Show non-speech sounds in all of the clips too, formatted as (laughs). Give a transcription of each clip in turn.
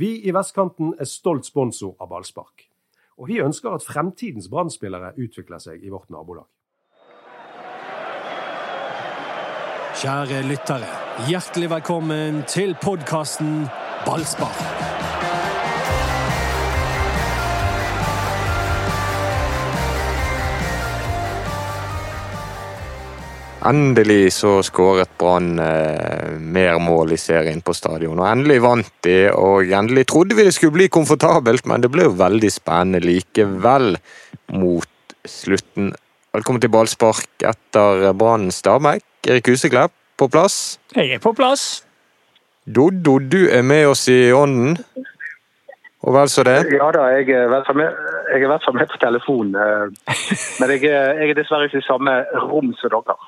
Vi i Vestkanten er stolt sponsor av ballspark. Og vi ønsker at fremtidens brann utvikler seg i vårt nabolag. Kjære lyttere, hjertelig velkommen til podkasten Ballspar. Endelig så skåret Brann eh, mer mål i serien på stadion. Og endelig vant de, og endelig trodde vi det skulle bli komfortabelt, men det ble jo veldig spennende likevel mot slutten. Velkommen til ballspark etter Brann Stabæk. Erik Huseklepp på plass. Jeg er på plass. Doddo, du er med oss i ånden. Og vel så det? Ja da, jeg er hvert fall med, med, på telefon. Eh, men jeg, jeg er dessverre ikke i samme rom som dere.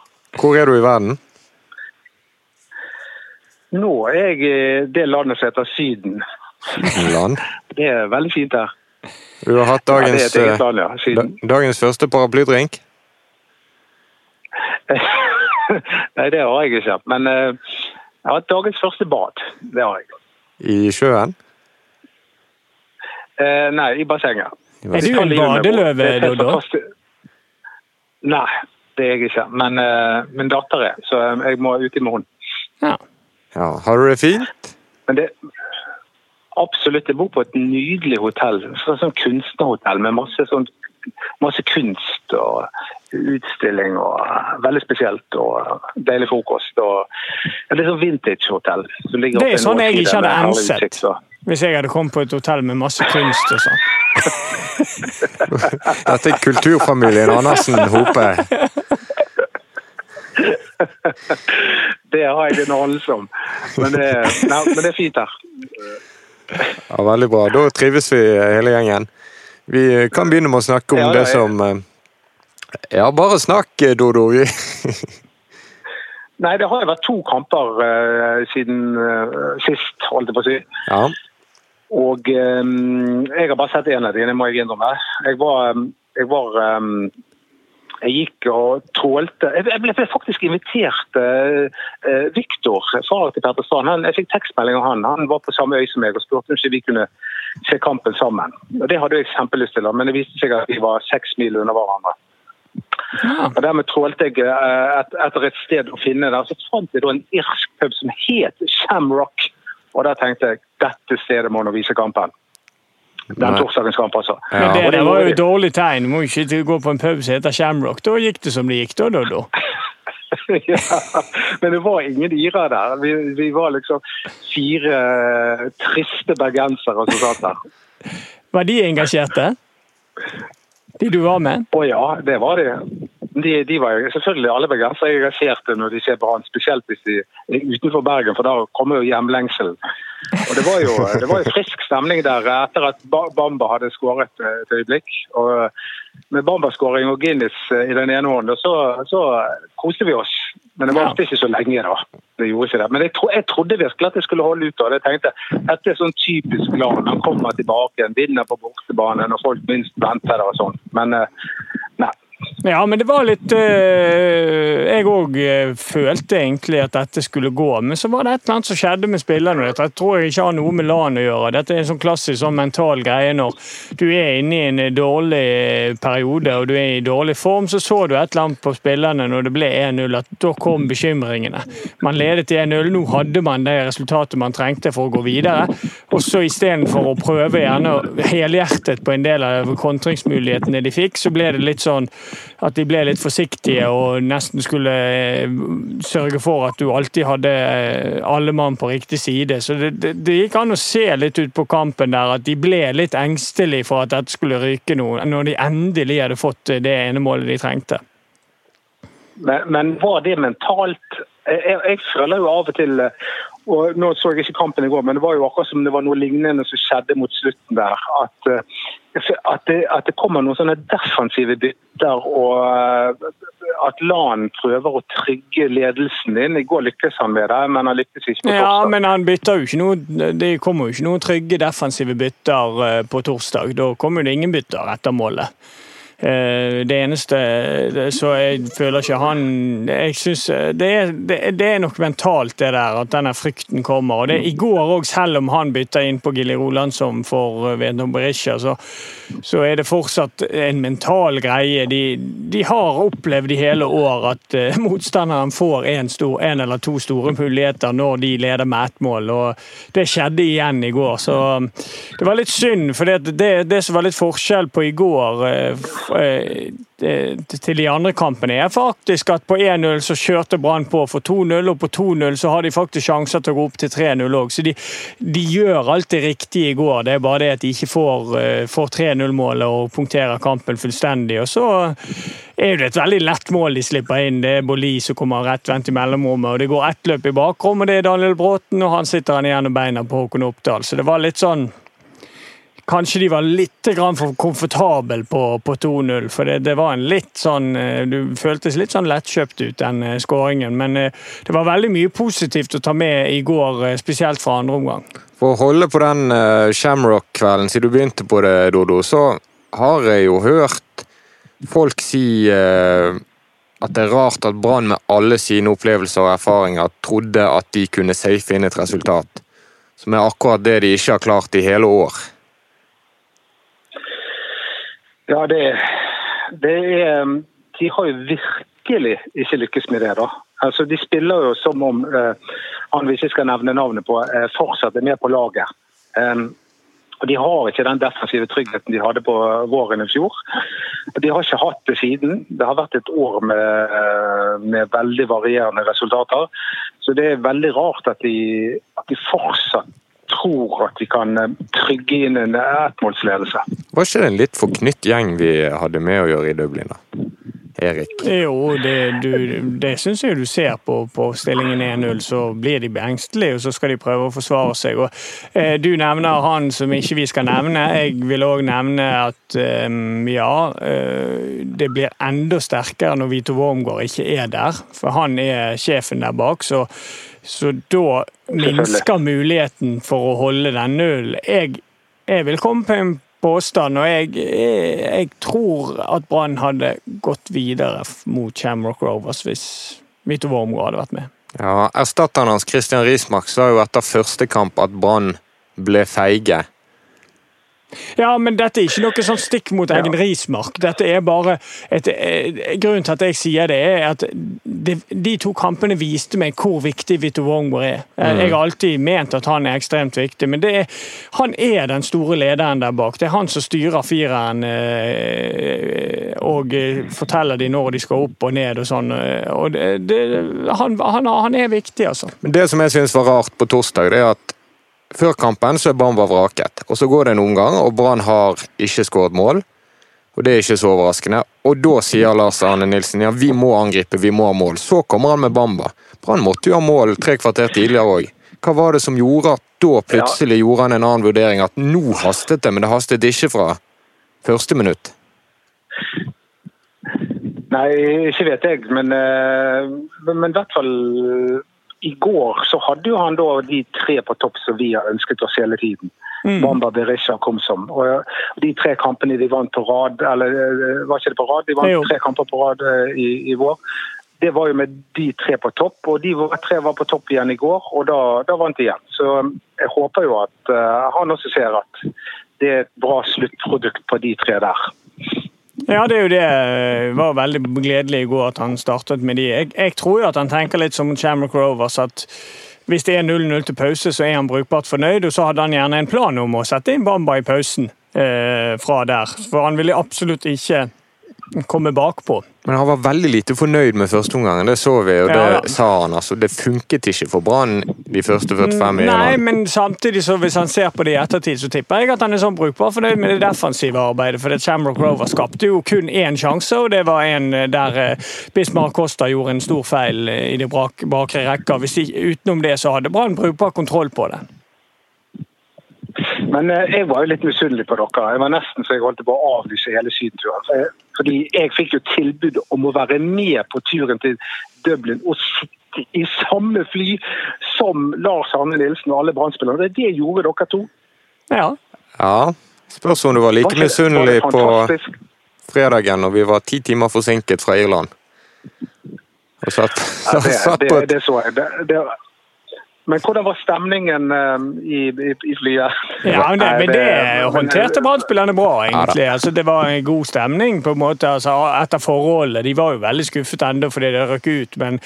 Hvor er du i verden? Nå er jeg i det landet som heter Syden. Land? (laughs) Det er veldig fint her. Du har hatt dagens, ja, land, ja. dagens første paraplydrink? (laughs) Nei, det har jeg ikke. Men uh, jeg har hatt dagens første bad. Det har jeg. I sjøen? Uh, nei, i bassenget. Er du en badeløve, Doddo? Nei, det er jeg ikke. Men uh, min datter er, så jeg må ut i morgen. Ja. ja. Har du det fint? Men det, absolutt. Jeg bor på et nydelig hotell. Sånn, sånn kunstnerhotell med masse, sånn, masse kunst og utstilling og uh, veldig spesielt. Og deilig frokost. Og, ja, det er sånn vintage-hotell. Det er sånn jeg ikke hadde ansett. Hvis jeg hadde kommet på et hotell med masse kunst og sånn. (laughs) (laughs) Dette er kulturfamilien Andersen Hope. Det har jeg en anelse om. Men det, nei, men det er fint her. Ja, Veldig bra. Da trives vi hele gjengen. Vi kan begynne med å snakke om ja, det, det som eh, Ja, bare snakk, Dodo. Nei, det har jo vært to kamper uh, siden uh, sist, holdt jeg på å si. Ja. Og um, jeg har bare sett én av dem, det må jeg innrømme. Jeg var, jeg var um, jeg gikk og trålte. Jeg ble faktisk invitert uh, uh, Viktor, far til Petter Strand. Jeg fikk tekstmelding av han. Han var på samme øy som meg og spurte om ikke vi kunne se kampen sammen. Og Det hadde jeg kjempelyst til, men det viste seg at vi var seks mil under hverandre. Ja. Og Dermed trålte jeg uh, et, etter et sted å finne der. Så fant jeg da en irsk pub som het Shamrock. Og da tenkte jeg dette stedet må nå vise kampen. Den torsdagens kamp, altså. Ja. Men det, det, var jo et dårlig tegn. Må ikke gå på en pub som heter Shamrock. Da gikk det som det gikk, da, Doddo. (laughs) ja, men det var ingen irer der. Vi, vi, var liksom fire triste bergensere som satt der. Var de engasjerte? De du var med? Å ja, det var de. De, de var selvfølgelig alle bergensere engasjerte når de ser på han, spesielt hvis de er utenfor Bergen, for da kommer jo hjemlengselen. Og det var, jo, det var jo frisk stemning der etter at Bamba hadde skåret et øyeblikk. Og med Bamba-skåring og Guinness eh, i den ene hånden, så, så koste vi oss. Men det varte ikke så lenge, da. Det gjorde ikke det. Men jeg, tro, jeg trodde virkelig at det skulle holde ut. og jeg tenkte Dette er sånn typisk land. Han kommer tilbake, vinner på bortebanen, og folk minst venter det og sånn. Men eh. Ja, men det var litt øh, Jeg òg øh, følte egentlig at dette skulle gå, men så var det et eller annet som skjedde med spillerne. Jeg tror jeg ikke har noe med LAN å gjøre. Dette er en sånn klassisk sånn mental greie når du er inne i en dårlig periode og du er i dårlig form. Så så du et eller annet på spillerne når det ble 1-0, at da kom bekymringene. Man ledet 1-0, nå hadde man det resultatet man trengte for å gå videre. Og så istedenfor å prøve gjerne helhjertet på en del av kontringsmulighetene de fikk, så ble det litt sånn at de ble litt forsiktige og nesten skulle eh, sørge for at du alltid hadde eh, alle mann på riktig side. Så det, det, det gikk an å se litt ut på kampen der at de ble litt engstelige for at dette skulle ryke noe, når de endelig hadde fått det ene målet de trengte. Men, men var det mentalt jeg, jeg, føler jo av og til og Nå så jeg ikke kampen i går, men det var jo akkurat som det var noe lignende som skjedde mot slutten der. At, eh, at, det, at det, kommer noen sånne defensive bytter, og eh, at LAN prøver å trygge ledelsen din. I går lyktes han med det, men han lykkes ikke på torsdag. Ja, men han bytter jo ikke noe, Det kommer jo ikke noen trygge defensive bytter eh, på torsdag. Da kommer det ingen bytter etter målet. Eh, det eneste Så jeg føler ikke han Jeg syns det, det, er nok mentalt, det der, at denne frykten kommer. Og det I går òg, selv om han bytta inn på Gilly Rolandsson for Vedno Berisha, så, så, er det fortsatt en mental greie. De, de har opplevd i hele år at (laughs) motstanderen får en, eller to store muligheter når de leder med ett mål. og Det skjedde igjen i går. så Det var litt synd, for det, det, det som var litt forskjell på i går uh, Eh, til de andre kampene er faktisk at på 1-0 så kjørte Brann på for 2-0, og på 2-0 så har de faktisk sjanser til å gå opp til 3-0 òg. Så de, de, gjør alt det riktige i går. Det er bare det at de ikke får, eh, får 3-0-målet og punkterer kampen fullstendig. Og så er det et veldig lett mål de slipper inn. Det er Bolli som kommer rett vendt i mellomrommet, og det går ett løp i bakrommet, det er Daniel Bråten, og han sitter han igjen og beina på Håkon Oppdal. Så det var litt sånn Kanskje de var litt for komfortable på, på 2-0. For det, det, var en litt sånn eh, Du føltes litt sånn lettkjøpt ut, den eh, skåringen. Men eh, det var veldig mye positivt å ta med i går, spesielt fra andre omgang. For å holde på den Shamrock-kvelden, siden du begynte på det, Dodo, så har jeg jo hørt folk si at det er rart at Brann med alle sine opplevelser og erfaringer trodde at de kunne safe inn et resultat. Som er akkurat det de ikke har klart i hele år. Ja, det, det er De har jo virkelig ikke lykkes med det, da. Altså, De spiller jo som om eh, han vi ikke skal nevne navnet på, eh, fortsatt er med på laget. Um, og De har ikke den defensive tryggheten de hadde på våren i fjor. De har ikke hatt det siden. Det har vært et år med, eh, med veldig varierende resultater. Så det er veldig rart at de, at de fortsatt tror at vi kan eh, trygge inn en ettmålsledelse. Var ikke det en litt forknytt gjeng vi hadde med å gjøre i Dublin? da? Erik? Jo, det, du, det syns jeg du ser på, på stillingen 1-0. Så blir de engstelige, og så skal de prøve å forsvare seg. Og, eh, du nevner han som ikke vi skal nevne. Jeg vil òg nevne at eh, ja, eh, det blir enda sterkere når Vito Wormgård ikke er der. For han er sjefen der bak. så så da minsker muligheten for å holde den nullen. Jeg, jeg, vil komme på en påstand, og jeg, jeg, jeg tror at Brann hadde gått videre mot Shamrock Rovers hvis Vito Wormgård hadde vært med. Ja, Erstatteren hans Christian Rismark sa jo etter første kamp at Brann ble feige. Ja, men dette er ikke noe sånn stikk mot egen rismark. Dette er bare et, eh, Grunnen til at jeg sier det, er at de, de to kampene viste meg hvor viktig Vito Wongbo er. Mm. Jeg har alltid ment at han er ekstremt viktig, men er, han er den store lederen der bak. Det er han som styrer fireren eh, og eh, forteller de når de skal opp og ned og sånn. Og det, det, han, han, han, er viktig, altså. Men Det som jeg syns var rart på torsdag, det er at før kampen så er Bamba vraket. Og Så går det en omgang, og Brann har ikke skåret mål. Og Det er ikke så overraskende. Og da sier Lars Arne Nilsen ja, vi må angripe, vi må ha mål. Så kommer han med Bamba. Brann måtte jo ha mål tre kvarter tidligere òg. Hva var det som gjorde at da plutselig gjorde han en annen vurdering? At nå hastet det, men det hastet ikke fra første minutt? Nei, ikke vet jeg, men, eh, men i hvert fall i går så hadde jo han da de tre på topp som vi har ønsket oss hele tiden. Mm. Bamba, Berisha kom som. Og de tre kampene de vant på rad, eller eh, var ikke det på rad? De vant tre kamper på rad eh, i, i, vår. Det var jo med de tre på topp, og de tre var på topp igjen i går, og da, da vant de igjen. Så um, jeg håper jo at uh, han også ser at det er et bra sluttprodukt på de tre der. Ja, det er jo det. Det var veldig gledelig i går at han startet med de. Jeg, jeg tror jo at han tenker litt som Shamrock Rovers, at hvis det er 0-0 til pause, så er han brukbart fornøyd. Og så hadde han gjerne en plan om å sette inn Bamba i pausen eh, fra der. For han ville absolutt ikke komme bakpå. Men han var veldig lite fornøyd med førsteomgangen, det så vi, og det ja, sa han. altså. Det funket ikke for Brann de første 45 minuttene. Nei, men samtidig, så hvis han ser på det i ettertid, så tipper jeg at han er sånn brukbar fornøyd med det defensive arbeidet. For det Shamrock Rover skapte jo kun én sjanse, og det var en eh, der Bismarck Bismar Costa gjorde en stor feil eh, i de bakre rekka. Hvis de, utenom det så hadde Brann brukbar kontroll på det. Men jeg var jo litt misunnelig på dere. Jeg var nesten så jeg holdt på å avlyse hele sydenturen. Fordi jeg fikk jo tilbud om å være med på turen til Dublin og sitte i samme fly som Lars Arne Nilsen og alle brann Det gjorde dere to. Ja. ja. Spørs om du var like misunnelig på fredagen når vi var ti timer forsinket fra Irland. Og satt, Ja, det, satt det, på et det så jeg. Det, det, men hvordan var stemningen eh, i, i, i flyet? Ja, men det, men det håndterte Brann-spillerne bra, egentlig. Altså, det var en god stemning på en måte, altså, etter forholdet. De var jo veldig skuffet ennå fordi det røk ut, men,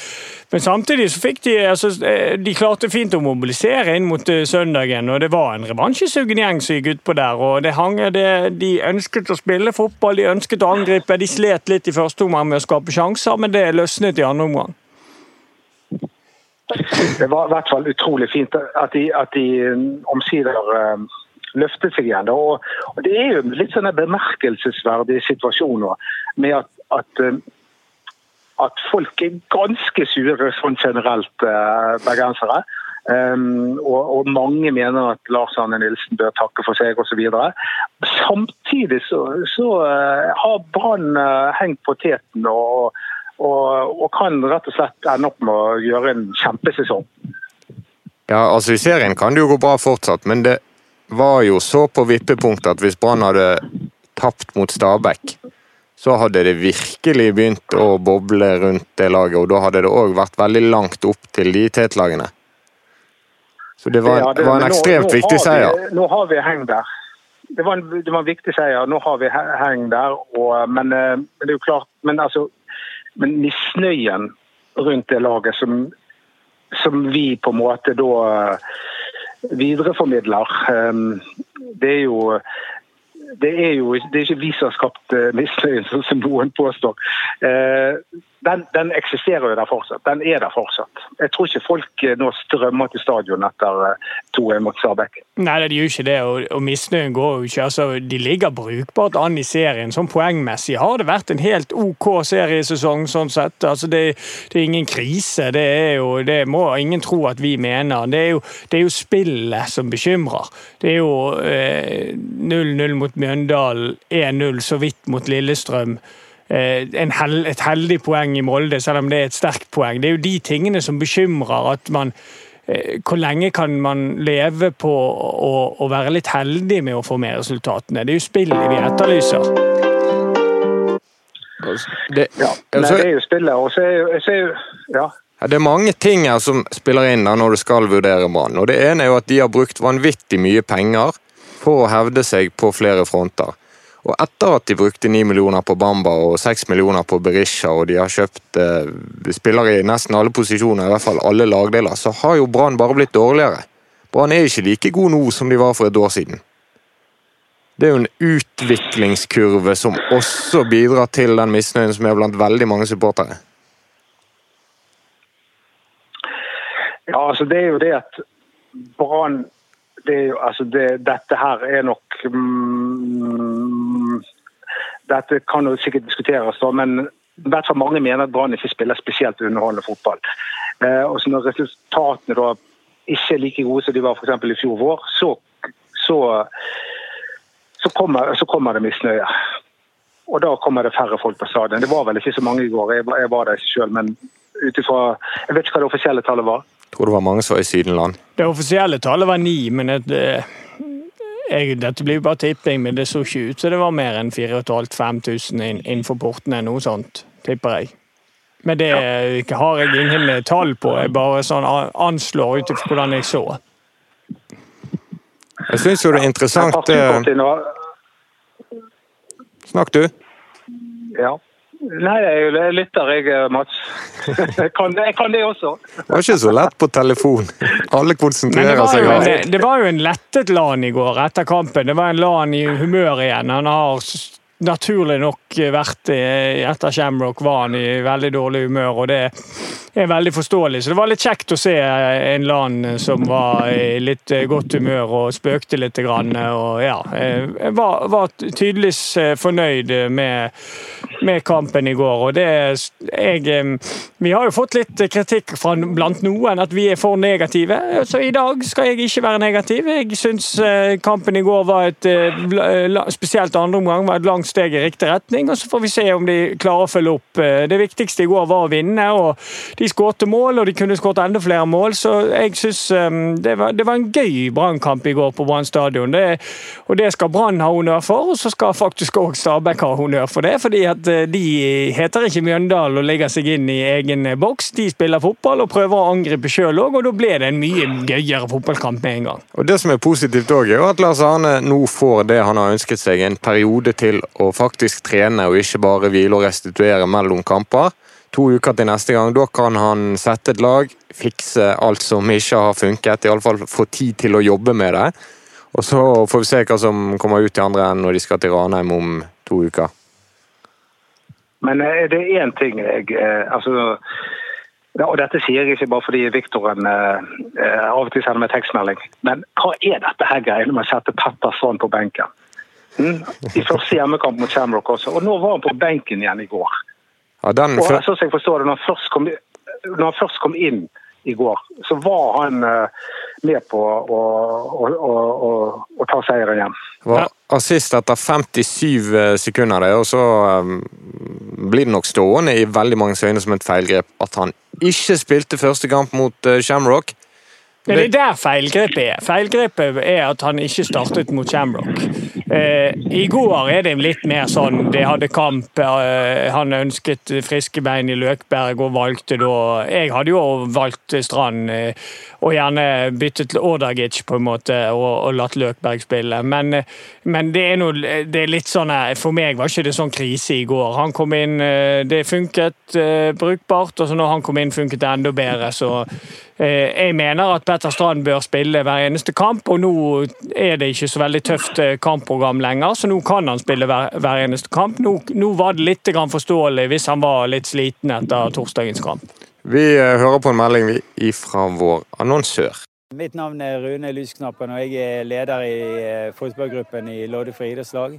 men samtidig så fikk de altså, eh, De klarte fint å mobilisere inn mot eh, søndagen, og det var en revansjesugen gjeng som gikk utpå der. og det hang, det, De ønsket å spille fotball, de ønsket å angripe. De slet litt i første omgang med å skape sjanser, men det løsnet i andre omgang. Det var i hvert fall utrolig fint at de, de omsider eh, løftet seg igjen. Og, og Det er jo litt sånne bemerkelsesverdige situasjoner med at, at, eh, at folk er ganske sure sånn generelt, uh, bergensere. Um, og, og mange mener at Lars Arne Nilsen bør takke for seg osv. Samtidig så, så uh, har Brann uh, hengt poteten og, og, og kan rett og slett ende opp med å gjøre en kjempesesong. Ja, altså I serien kan det jo gå bra fortsatt, men det var jo så på vippepunktet at hvis Brann hadde tapt mot Stabæk, så hadde det virkelig begynt å boble rundt det laget, og da hadde det òg vært veldig langt opp til de tetlagene. Så det var, Ja, det- var en ekstremt nå- nå viktig seier. Vi, nå har vi heng der. Det var, en, det var en viktig seier. Nå har vi he- heng der. Og, men, eh, men det er jo klart Men altså men misnøyen rundt det laget som, som vi på en måte da eh, videreformidler, eh, det er jo det er jo det er ikke vi som har skapt misnøye, misnøyen, sånn som noen påstår. Eh, Den, den eksisterer jo der fortsatt. Den er der fortsatt. Jeg tror ikke folk eh, nå strømmer til stadion etter eh, 2-1 mot Stabæk. Nei, det gjør ikke det, og, og misnøyen går jo ikke. Altså, de ligger brukbart an i serien. Sånn poengmessig har det vært en helt OK seriesesong sånn sett. Altså, det, det er ingen krise. Det, er jo, det må ingen tro at vi mener. Det er jo, det er jo spillet som bekymrer. Det er jo eh, 0-0 mot Mjøndalen, 1-0 så vidt mot Lillestrøm. Eh, en hel, et heldig poeng i Molde, selv om det er et sterkt poeng. Det er jo de tingene som bekymrer. at man eh, hvor lenge kan man leve på å, å være litt heldig med å få med resultatene? Det er jo spillet vi etterlyser. Det, Ja, altså, Nei, det er jo spillet. Og så er jo, så er jo ja. Det er mange ting her som spiller inn da når du skal vurdere Brann. Det ene er jo at de har brukt vanvittig mye penger for å hevde seg på flere fronter. Og etter at de brukte 9 millioner på Bamba og 6 millioner på Berisha, og de har kjøpt eh, spillere i nesten alle posisjoner, i hvert fall alle lagdeler, så har jo Brann bare blitt dårligere. Brann er ikke like god nå som de var for et år siden. Det er jo en utviklingskurve som også bidrar til den misnøyen som er blant veldig mange supportere. Ja, altså det er jo det at Brann det altså det, Dette her er nok mm, Dette kan jo sikkert diskuteres, da, men i hvert fall mange mener at Brann ikke spiller spesielt underholdende fotball. Eh, og så Når resultatene da ikke er like gode som de var for i fjor vår, så, så, så, kommer, så kommer det misnøye. Og da kommer det færre folk på stadion. Det var vel ikke så mange i går, jeg, jeg var der ikke sjøl, men ut ifra Jeg vet ikke hva det offisielle tallet var. Jeg tror det var mange som var i Sydenland. Det offisielle tallet var ni, men et, eh, jeg, dette blir jo bare tipping, men det så ikke ut så det var mer enn 4500-5000 inn, innenfor portene. Noe sånt, tipper jeg. Men det har jeg ingen eh, tall på. Jeg bare sånn anslår ut ifra hvordan jeg så. Jeg syns jo det er interessant eh, Snakk, du. Ja. Nei, jeg er lytter, jeg, eh, Mats. (laughs) Jeg kan, jeg kan det også. Det var ikke så lett på telefon. Alle konsentrerer seg. jo om- det var jo en lettet LAN i går etter kampen. Det var en LAN i humør igjen. Han har naturlig nok vært i- etter Shamrock var han i veldig dårlig humør, og det er veldig forståelig. Så det var litt kjekt å se en land som var i litt godt humør og spøkte litt. Og ja, var, var tydeligvis fornøyd med, med kampen i går. og det jeg, Vi har jo fått litt kritikk fra blant noen at vi er for negative. Så i dag skal jeg ikke være negativ. Jeg syns kampen i går var et spesielt andre omgang var et langt steg i riktig retning. og Så får vi se om de klarer å følge opp. Det viktigste i går var å vinne. og De skårte mål, og de kunne skåret enda flere mål. Så jeg syns det, det, var en gøy brannkamp i går på Brann stadion. Og det skal Brann ha honnør for, og så skal faktisk òg Stabæk ha honnør for det. fordi at de heter ikke Mjøndalen og legger seg inn i egen boks. De spiller fotball og prøver å angripe sjøl òg, og da ble det en mye gøyere fotballkamp med en gang. Og Det som er positivt òg, er at Lars Arne nå får det han har ønsket seg, en periode til å faktisk trene og ikke bare hvile og restituere mellom kamper. To uker til neste gang. Da kan han sette et lag, fikse alt som ikke har funket, iallfall få tid til å jobbe med det. Og så får vi se hva som kommer ut i andre enden når de skal til Ranheim om to uker. Men er det én ting jeg eh, altså, og Dette sier jeg ikke bare fordi Viktoren eh, eh, av og til sender meg tekstmelding. Men hva er dette her greiene med å sette Petter Strand på benken? Mm? I første hjemmekamp mot Shamrock også. Og nå var han på benken igjen i går. Ja, den... Og sånn jeg forstår det, når han først kom, når han først kom inn i går, så var han uh, med på å, å, å, å ta seieren hjem. Var assist etter 57 eh, sekunder, det, og så um, blir det nok stående i veldig mange øyne som et feilgrep at han ikke spilte første kamp mot uh, Shamrock. Det er der feilgrepet er. Feilgrepet er at han ikke startet mot Shamrock. Eh, I går er det litt mer sånn de hadde kamp. Eh, han ønsket friske bein i Løkberg og valgte da Jeg hadde jo valgt Strand eh, og gjerne byttet til Ordagic på en måte og, og latt Løkberg spille. Men, men det er noe det er litt sånn For meg var ikke det sånn krise i går. Han kom inn, det funket brukbart, og så når han kom inn, funket det enda bedre. så jeg mener at Petter Strand bør spille hver eneste kamp, og nå er det ikke så veldig tøft kampprogram lenger, så nå kan han spille hver, hver eneste kamp. Nå, nå, var det litt forståelig hvis han var litt sliten etter torsdagens kamp. Vi hører på en melding fra vår annonsør. Mitt navn er Rune Lysknappen, og jeg er leder i fotballgruppen i Loddefri idrettslag.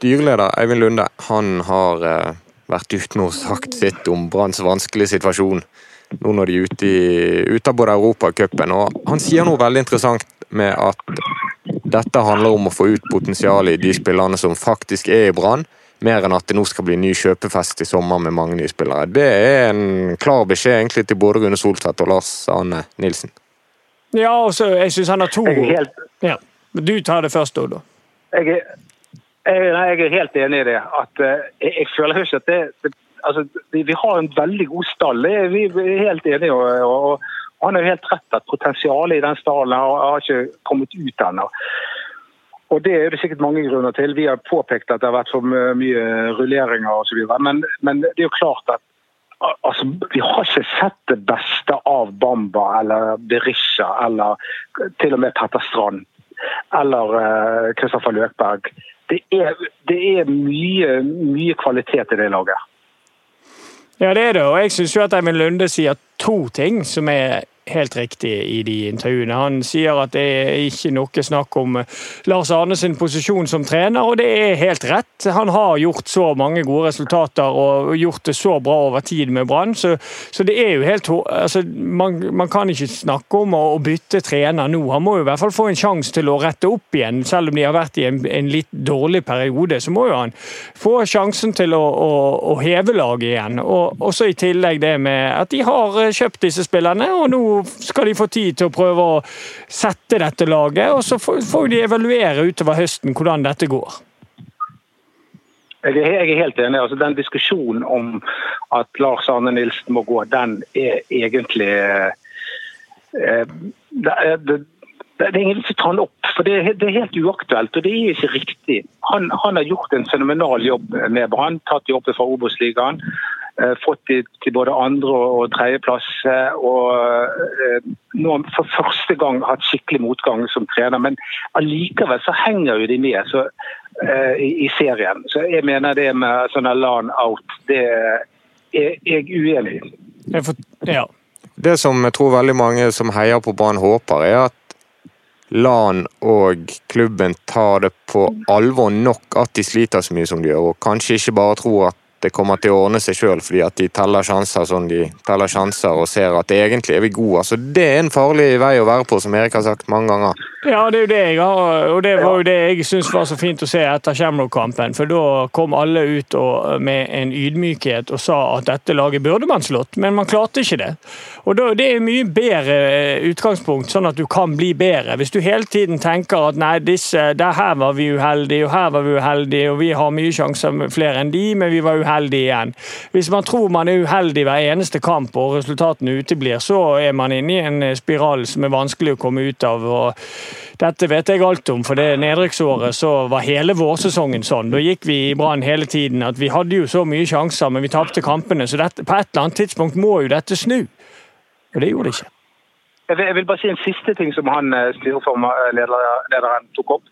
Styreleder Eivind Lunde han har eh, vært ute og sagt sitt om Branns vanskelige situasjon nå når de er ute, i, ute av både Europacupen. Han sier noe veldig interessant med at dette handler om å få ut potensialet i de spillerne som faktisk er i Brann, mer enn at det nå skal bli ny kjøpefest i sommer med mange nye spillere. Det er en klar beskjed egentlig til både Rune Soltvedt og Lars Arne Nilsen. Ja, og så jeg syns han har to helt... ja. Du tar det først, Odo. Jeg er, jeg er helt enig i det. At, uh, jeg, jeg, føler ikke at det, det altså, vi, har en veldig god stall. Vi, er helt enige. Og, og, og, han har helt rett at potensialet i den stallen har, har ikke kommet ut ennå. Og Det er det sikkert mange grunner til. Vi har påpekt at det har vært for mye rulleringer osv. Men, men det er jo klart at altså, vi har ikke sett det beste av Bamba eller Berisha eller til og med Petter Strand eller Kristoffer uh, Løkberg. Det er, det er mye, mye kvalitet i det laget. Ja, det er det. Og jeg syns jo at Eivind Lunde sier to ting som er helt riktig i de intervjuene. Han sier at det er ikke noe snakk om eh, Lars Arne sin posisjon som trener, og det er helt rett. Han har gjort så mange gode resultater og gjort det så bra over tid med Brann, så, så, det er jo helt altså, man, man, kan ikke snakke om å, å, bytte trener nå. Han må jo i hvert fall få en sjanse til å rette opp igjen, selv om de har vært i en, en litt dårlig periode. Så må jo han få sjansen til å, å, å heve laget igjen. Og også i tillegg det med at de har eh, kjøpt disse spillerne, og nå skal de få tid til å prøve å sette dette laget. Og så får de evaluere utover høsten hvordan dette går. Jeg er, er helt enig. Altså, den diskusjonen om at Lars Arne Nilsen må gå, den er egentlig eh, det, det, det, er ingen som tar den opp. for det, det, er helt uaktuelt, og det er ikke riktig. Han, han har gjort en fenomenal jobb med Brann, tatt jobben fra Obos-ligaen. Eh, fått de til både andre og tredjeplass. eh, Og eh, nå for første gang hatt skikkelig motgang som trener. Men allikevel så henger jo de med så, eh, i, i serien. Så jeg mener det med sånne LAN out, det er jeg uenig i. Jeg får, ja. Det som jeg tror veldig mange som heier på Brann håper, er at LAN og klubben tar det på alvor nok at de sliter så mye som de gjør, og kanskje ikke bare tror at det kommer til å ordne seg sjøl fordi at de teller sjanser som de teller sjanser og ser at egentlig er vi gode. Altså, det er en farlig vei å være på, som Erik har sagt mange ganger. Ja, det er jo det jeg har, og det var jo det jeg syns var så fint å se etter Shamrock-kampen. For da kom alle ut og, med en ydmykhet og sa at dette laget burde man slått, men man klarte ikke det. Og da, Det er mye bedre utgangspunkt, sånn at du kan bli bedre. Hvis du hele tiden tenker at nei, disse, der her var vi uheldige, og her var vi uheldige, og vi har mye sjanser flere enn de, men vi var uheldige igjen. Hvis man tror man er uheldig hver eneste kamp og resultatene uteblir, så er man inne i en spiral som er vanskelig å komme ut av. og dette vet jeg alt om, for det nedrykksåret så var hele vårsesongen sånn. Da gikk vi i Brann hele tiden at vi hadde jo så mye sjanser, men vi tapte kampene. Så dette, på et eller annet tidspunkt må jo dette snu. Og det gjorde det ikke. Jeg vil, bare si en siste ting som han styreformlederen tok opp.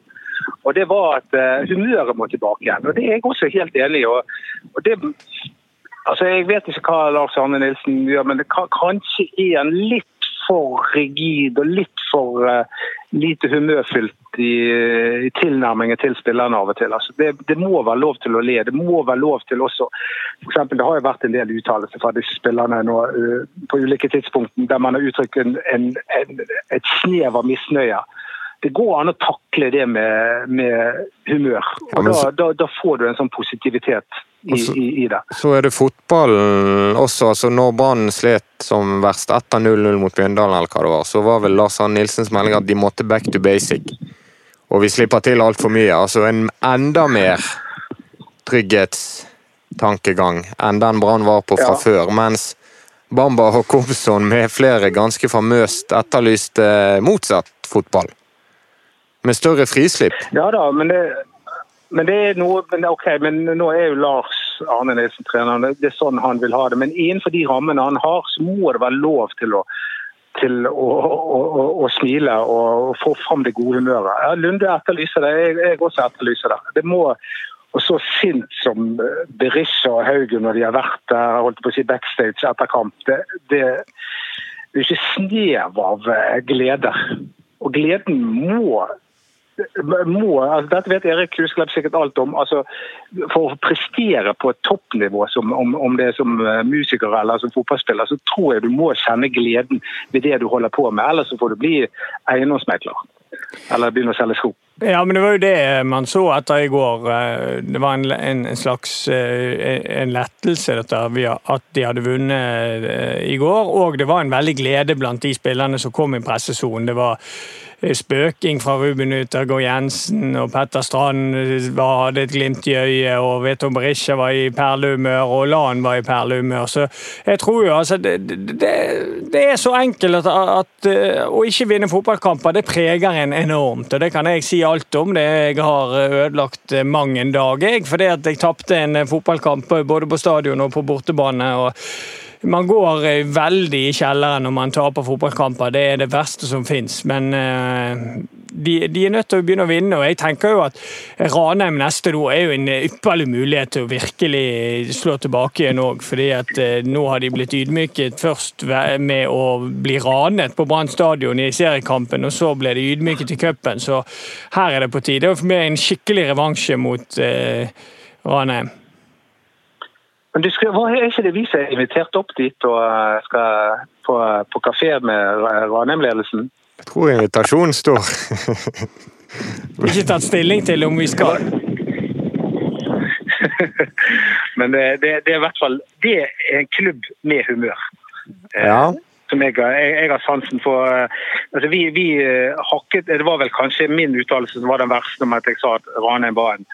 Og Det var at uh, humøret må tilbake igjen. og Det er jeg også helt enig i. Og, det, altså jeg vet ikke hva Lars Arne Nilsen gjør, men kan, kanskje er han litt for rigid og litt for uh, lite humørfylt i, i, tilnærmingen til spillerne av og til. Altså det, det, må være lov til å le. Det må være lov til også for eksempel, Det har jo vært en del uttalelser fra disse spillerne nå, uh, på ulike tidspunkt der man har uttrykt en, en, en, et snev av misnøye det går an å takle det med, med humør. og da, da, da, får du en sånn positivitet i, så, i, i, det. Så er det fotballen også. altså Når Brann slet som verst etter 0-0 mot Bjøndalen, eller hva det var, så var vel Lars Arne Nilsens melding at de måtte back to basic. Og vi slipper til altfor mye. Altså en enda mer trygghetstankegang enn den Brann var på fra ja. før. mens Bamba og Kobson med flere ganske famøst etterlyste motsatt fotball med større frislipp? Ja da, men det, men det er noe men Ok, men nå er jo Lars Arne Nilsen treneren. det er sånn han vil ha det. Men innenfor de rammene han har, så må det være lov til å til å, å, å, smile og få fram det gode humøret. Ja, Lunde etterlyser det, jeg, jeg også etterlyser det. Det må og så sint som Berisha og Haugen når de har vært der holdt på å si backstage etter kamp. Det, det, det er ikke snev av glede. Og gleden må må, altså Dette vet Erik Husklepp sikkert alt om. altså For å prestere på et toppnivå, som, om, om, det er som eh, musiker eller som fotballspiller, så tror jeg du må kjenne gleden ved det du holder på med. Ellers så får du bli eiendomsmegler. Eller begynne å selge sko. Ja, men det var jo det man så etter i går. Eh, det var en, en slags eh, en lettelse dette, at de hadde vunnet i går. Og det var en veldig glede blant de spillerne som kom i pressesonen. Det var spøking fra Ruben Utergård Jensen, og Petter Strand hadde et glimt i øyet, og Veto Berisha var i perlehumør, og Lan var i perlehumør. Så jeg tror jo altså Det, det, det er så enkelt at, at, eh, å ikke vinne fotballkamper, det preger en enormt. Og det kan jeg si alt om. Det jeg har ødelagt mang en dag, jeg, fordi at jeg tapte en fotballkamp både på stadion og på bortebane. og man går eh, veldig i kjelleren når man taper fotballkamper. Det er det verste som fins. Men eh, de, de, er nødt til å begynne å vinne. og jeg tenker jo at Ranheim neste år er jo en ypperlig mulighet til å virkelig slå tilbake igjen òg. at eh, nå har de blitt ydmyket først med å bli ranet på Brann stadion i seriekampen, og så ble de ydmyket i cupen. Så her er det på tide Det er for meg en skikkelig revansje mot eh, Ranheim. Men du skal, er ikke det vi som er invitert opp dit og eh, skal på, på kafé med Ranheim-ledelsen? Jeg tror invitasjonen står. (laughs) ikke tatt stilling til om vi skal. (laughs) Men det, det, det, er i hvert fall Det er en klubb med humør. Eh, ja. Som jeg, jeg, jeg har sansen for. Eh, altså vi, vi hakket, Det var vel kanskje min uttalelse som var den verste om at jeg sa at Ranheim var en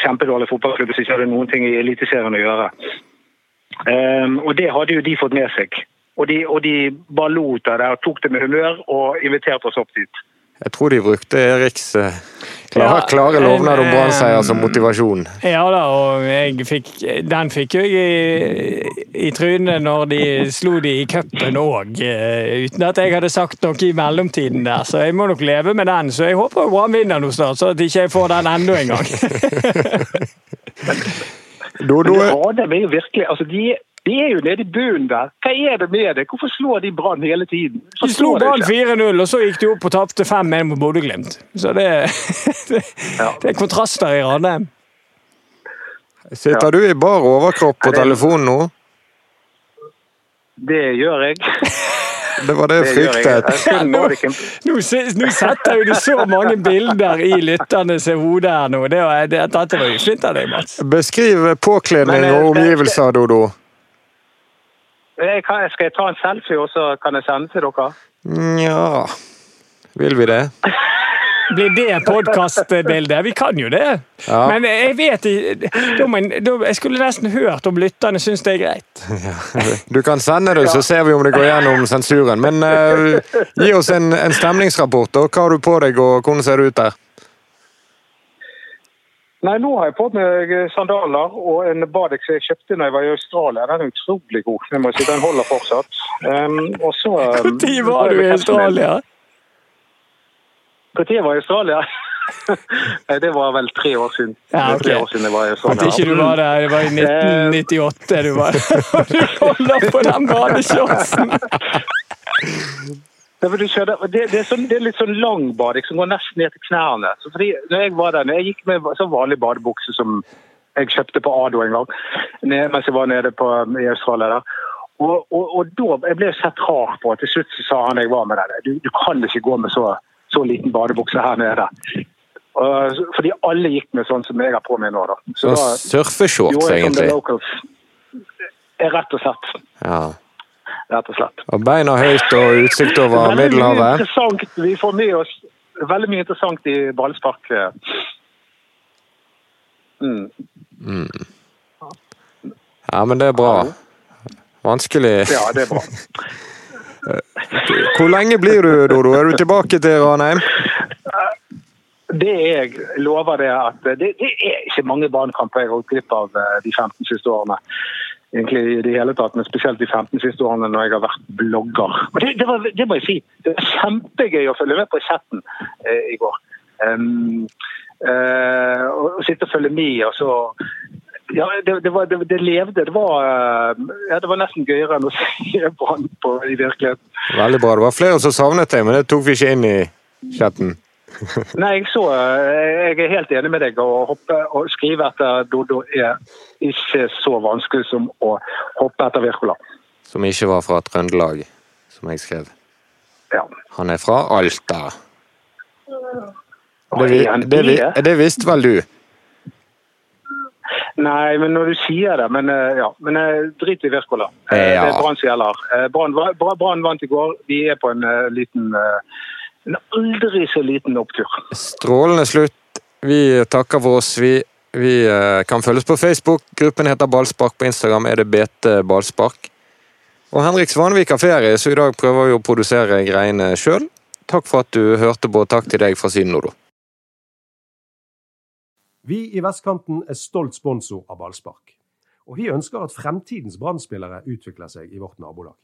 kjempedårlig fotballklubb som ikke hadde noen ting i Eliteserien å gjøre. Um, og det hadde jo de fått med seg. Og de, og de bare lot av det og tok det med humør og inviterte oss opp dit. Jeg tror de brukte Eriks eh, klare, Ja, klare lovnad om eh, Brann-seier som motivasjon. Ja da, og jeg fikk, den fikk jeg i, i trynet når de slo de i cupen òg, uten at jeg hadde sagt noe i mellomtiden der. Så jeg må nok leve med den. Så jeg håper Brann vinner nå snart, så at ikke jeg får den enda en gang. (laughs) Dodo, Men det er jo virkelig altså de, de er jo nede i bunnen der. Hva er det med det? Hvorfor slår de Brann hele tiden? De slo Brann 4-0, og så gikk de opp og tapte 5-1 mot Bodø-Glimt. Så det, (laughs) det, det er kontraster i Ranheim. sitter du i bar overkropp på det- telefonen nå? Det gjør jeg. (laughs) Det var det jeg fryktet. Nå, nå, nå setter du så mange bilder i lytternes hode her nå. Det var, det, dette var jo fint av deg, Mats. Beskriv påkledning eh, og det- omgivelser, Dodo. Jeg kan, skal jeg ta en selfie, og så kan jeg sende til dere? Nja Vil vi det? (laughs) Blir det podkastbildet? Vi kan jo det. Ja. Men jeg vet ikke jeg- skulle nesten hørt om lytterne syns det er greit. (laughs) Du kan sende det, så ser vi om det går gjennom sensuren. Men uh, gi oss en, en stemningsrapport. Og Hva har du på deg, og hvordan ser det ut der? Nei, nå har jeg på meg sandaler og en Badex jeg kjøpte da jeg var i Australia. Den er utrolig god. Jeg må si, Den holder fortsatt. Um, og så um, var du i Australia? Når jeg var i Australia? (laughs) Nei, det var vel tre år siden. Ja, er Tre år siden jeg var i Australia. At ikke du var der. Det var i 1998 du var (laughs) du holder på den badeshortsen! (laughs) Det, det, er sånn, det er litt sånn lang bading som går nesten ned til knærne. Så fordi, når jeg var der, når jeg gikk med så vanlig badebukse som jeg kjøpte på Ado en gang, mens jeg var nede på, i Australia der, og, og, og da, jeg ble sett rar på, til slutt så sa han jeg var med der, du, du kan ikke gå med så, så liten badebukse her nede. Og, fordi alle gikk med sånn som jeg har på meg nå da. Så så surfeshorts, the egentlig. locals. Rett og slett. Ja. Rett og slett. Og beina høyt og utsikt over Middelhavet. Vi får med oss veldig mye interessant i ballspark. Mm. Ja, men det er bra. Vanskelig. Ja, det er bra. Hvor lenge blir du, Dodo? Er du tilbake til Ranheim? Det er jeg lover det at det, det er ikke mange banekamper jeg har gått glipp av eh, de 15 siste årene. Egentlig i det hele tatt, men spesielt de 15 siste årene når jeg har vært blogger. Og det, det, var, det må jeg si. Det var kjempegøy å følge med på chatten eh, i går. Um, eh, og, og sitte og følge med, og så ja, det, det, var, det, det levde. Det var, eh, ja, det var nesten gøyere enn å (laughs) se Brann på i virkeligheten. Veldig bra. Det var flere som savnet deg, men det tok vi ikke inn i chatten. (laughs) Nei, jeg, så, eh, jeg er helt enig med deg. Å hoppe og skrive etter Dodo er ikke så vanskelig som å hoppe etter Wirkola. Som ikke var fra Trøndelag, som jeg skrev. Ja. Han er fra Alta. Det, det, det? det visste vel du? Nei, men når du sier det Men eh, ja, men eh, drit i Wirkola. Ja. Det er Brann som gjelder. Eh, Brann va- Bra- Brann vant i går. Vi er på en eh, liten eh, En aldri så liten opptur. Strålende slutt. Vi takker for oss. Vi, vi eh, kan følges på Facebook. Gruppen heter Ballspark. På Instagram er det BT Ballspark. Og Henrik Svanvik har ferie, så i dag prøver vi å produsere greiene sjøl. Takk for at du hørte på, og takk til deg fra Syden, Nodo. Vi i Vestkanten er stolt sponsor av ballspark. Og vi ønsker at fremtidens Brann-spillere utvikler seg i vårt nabolag.